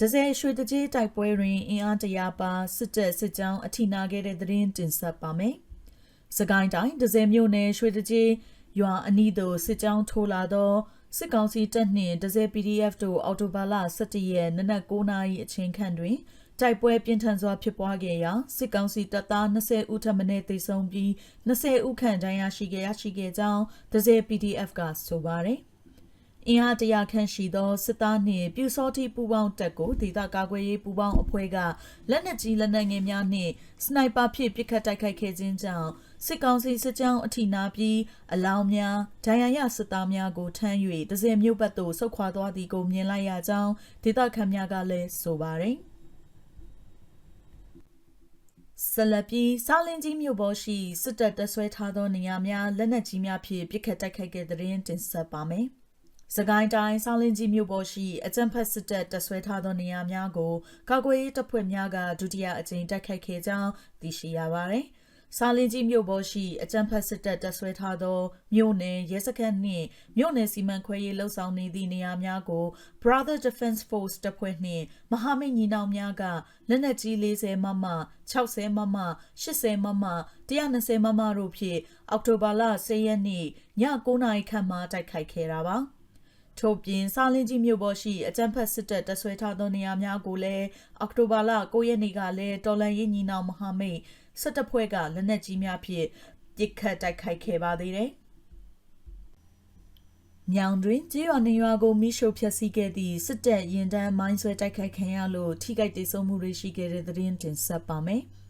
ဒဇယ်ရွှေတကြီးတိုက်ပွဲတွင်အင်အားတရာပါစစ်တပ်စစ်ကြောင်းအထိနာခဲ့တဲ့သတင်းတင်ဆက်ပါမယ်။စကိုင်းတိုင်းဒဇယ်မြို့နယ်ရွှေတကြီးရွာအနီးသို့စစ်ကြောင်းထိုးလာသောစစ်ကောင်စီတပ်နှင့်ဒဇယ် PDF တို့အော်တိုဘာလ17ရက်နနက်9:00နာရီအချိန်ခန့်တွင်တိုက်ပွဲပြင်းထန်စွာဖြစ်ပွားခဲ့ရာစစ်ကောင်စီတပ်သား20ဦးထပ်မံတေဆုံးပြီး20ဦးခန့်ဒဏ်ရာရှိခဲ့ရရှိခဲ့ကြောင်းဒဇယ် PDF ကဆိုပါတယ်။ အင်အားတရာခန့်ရှိသောစစ်သားနှင့်ပြူစောတိပူပေါင်းတပ်ကိုဒေသကာကွယ်ရေးပူပေါင်းအဖွဲ့ကလက်နက်ကြီးလက်နက်ငယ်များနှင့်စနိုက်ပါဖြင့်ပစ်ခတ်တိုက်ခိုက်ခဲ့ခြင်းကြောင့်စစ်ကောင်စီစစ်ကြောင်းအထိနာပြီးအလောင်းများဒဏ်ရာရစစ်သားများကိုထမ်း၍ဒဇယ်မြို့ဘက်သို့ဆုတ်ခွာသွားသည်ကိုမြင်လိုက်ရကြောင်းဒေသခံများကလည်းဆိုပါတယ်ဆလပီစာလင်ကြီးမြို့ပေါ်ရှိစစ်တပ်တဆွဲထားသောနေရာများလက်နက်ကြီးများဖြင့်ပစ်ခတ်တိုက်ခိုက်ခဲ့တဲ့တွင်တင်ဆက်ပါမယ်။ စကိုင်းတိုင်းဆောင်းလင်းကြီးမြို့ပေါ်ရှိအကြံဖက်စစ်တပ်တဆွဲထားသောနေရာများကိုကာကွယ်ရေးတပ်ဖွဲ့များကဒုတိယအကြိမ်တိုက်ခိုက်ခဲ့ကြောင်းသိရှိရပါသည်။စာလင်းကြီးမြို့ပေါ်ရှိအကြံဖက်စစ်တပ်တဆွဲထားသောမြို့နယ်ရဲစခန်းနှင့်မြို့နယ်စီမံခွဲရေးလှုပ်ဆောင်နေသည့်နေရာများကို Brother Defense Force တပ်ဖွဲ့နှင့်မဟာမိတ်ညီနောင်များကလက်နက်ကြီး40မမ60မမ80မမ120မမတို့ဖြင့်အောက်တိုဘာလ10ရက်နေ့ည9:00နာရီခန့်မှတိုက်ခိုက်ခဲ့တာပါ။ ထို့ပြင်စာလင်းကြီးမြို့ပေါ်ရှိအကြံဖက်စစ်တပ်တဆွဲထားသောနေရာများကိုလည်းအောက်တိုဘာလ9ရက်နေ့ကလည်းတော်လန်ရေးညီနောင်မဟာမိတ်စစ်တပ်ဖွဲ့ကလက်နက်ကြီးများဖြင့်ပစ်ခတ်တိုက်ခိုက်ခဲ့ပါသေးတယ်။မြောင်တွင်ကြေးရွာနေရွာကိုမိရှို့ဖျက်ဆီးခဲ့သည့်စစ်တပ်ရင်တန်းမိုင်းဆွဲတိုက်ခိုက်ခံရလို့ထိခိုက်ဒေဆုံးမှုတွေရှိခဲ့တဲ့သတင်းတင်ဆက်ပါမယ်။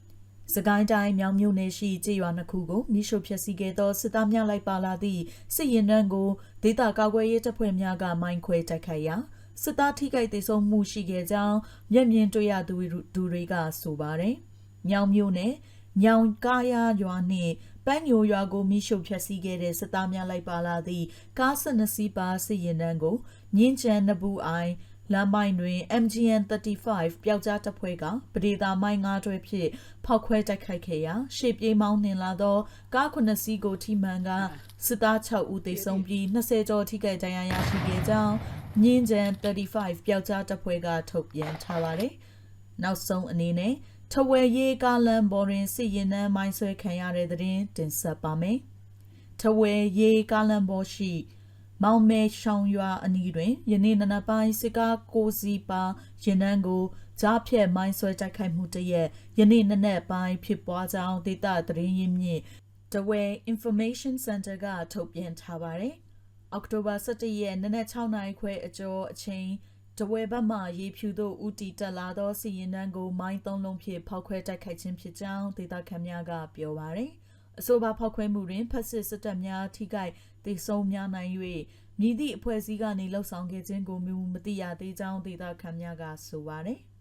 စကိုင်းတိုင်းမြောင်မြို့နယ်ရှိကြေးရွာနှစ်ခုကိုမိရှုဖျက်ဆီးခဲ့သောစစ်သားများလိုက်ပါလာသည့်စစ်ရင်တန်းကိုဒေသကာကွယ်ရေးတပ်ဖွဲ့များကမိုင်းခွဲတိုက်ခိုက်ရာစစ်သားထိခိုက်ဒေဆုံးမှုရှိခဲ့ကြောင်းမျက်မြင်တွေ့ရသူတွေကဆိုပါတယ်။မြောင်မြို့နယ်ညောင်ကားရရွာနှင့်ပန်းညိုရွာကိုမိရှုဖျက်ဆီးခဲ့တဲ့စစ်သားများလိုက်ပါလာသည့်ကား12စီးပါစစ်ရင်တန်းကိုညင်းချန်နဘူးအိုင် လမ်းပိုင်းတွင် MGN 35ပျောက်ကြားတပ်ဖွဲ့ကပဒေသာမိုင်းငါးတွဲဖြင့်ဖောက်ခွဲတိုက်ခိုက်ခဲ့ရာရှေ့ပြေးမောင်းနှင်လာသောကားခုနှစ်စီးကိုထိမှန်ကစစ်သား6ဦးသေဆုံးပြီး20ကျော်ထိခိုက်ဒဏ်ရာရရှိခဲ့ကြောင်းမြင်းကျန်35ပျောက်ကြားတပ်ဖွဲ့ကထုတ်ပြန်ထားပါတယ်။နောက်ဆုံးအနေနဲ့ထဝယ်ရေးကားလမ်းပေါ်တွင်စစ်ရင်နှန်းမိုင်းဆွဲခံရတဲ့တဲ့တင်ဆက်ပါမယ်။ထဝယ်ရေးကားလမ်းပေါ်ရှိ မောင်မဲရှောင်းရွာအနီးတွင်ယနေ့နနက်ပိုင်းစစ်ကားကိုစီပါရင်နှန်းကိုကြားဖြတ်မိုင်းဆွဲတိုက်ခိုက်မှုတရက်ယနေ့နနက်ပိုင်းဖြစ်ပွားကြောင်းဒေသသတင်းရင်းမြစ်တဝဲ Information Center ကထုတ်ပြန်ထားပါတယ်။အောက်တိုဘာ17ရက်နနက်6နာရီခွဲအကျော်အချိန်တဝဲဘက်မှရေဖြူသို့ဦးတီတက်လာသောစီရင်နှန်းကိုမိုင်းသုံးလုံးဖြင့်ဖောက်ခွဲတိုက်ခိုက်ခြင်းဖြစ်ကြောင်းဒေသခံများကပြောပါရယ်။ အဆိုပါဖောက်ခွဲမှုတွင်ဖက်စစ်စစ်တပ်များထိခိုက်ဒေဆုံးများနိုင်၍မြည်သည့်အဖွဲ့အစည်းကနေလှုပ်ဆောင်ခဲ့ခြင်းကိုမသိရသေးကြောင်းဒေသခံများကဆိုပါတယ်။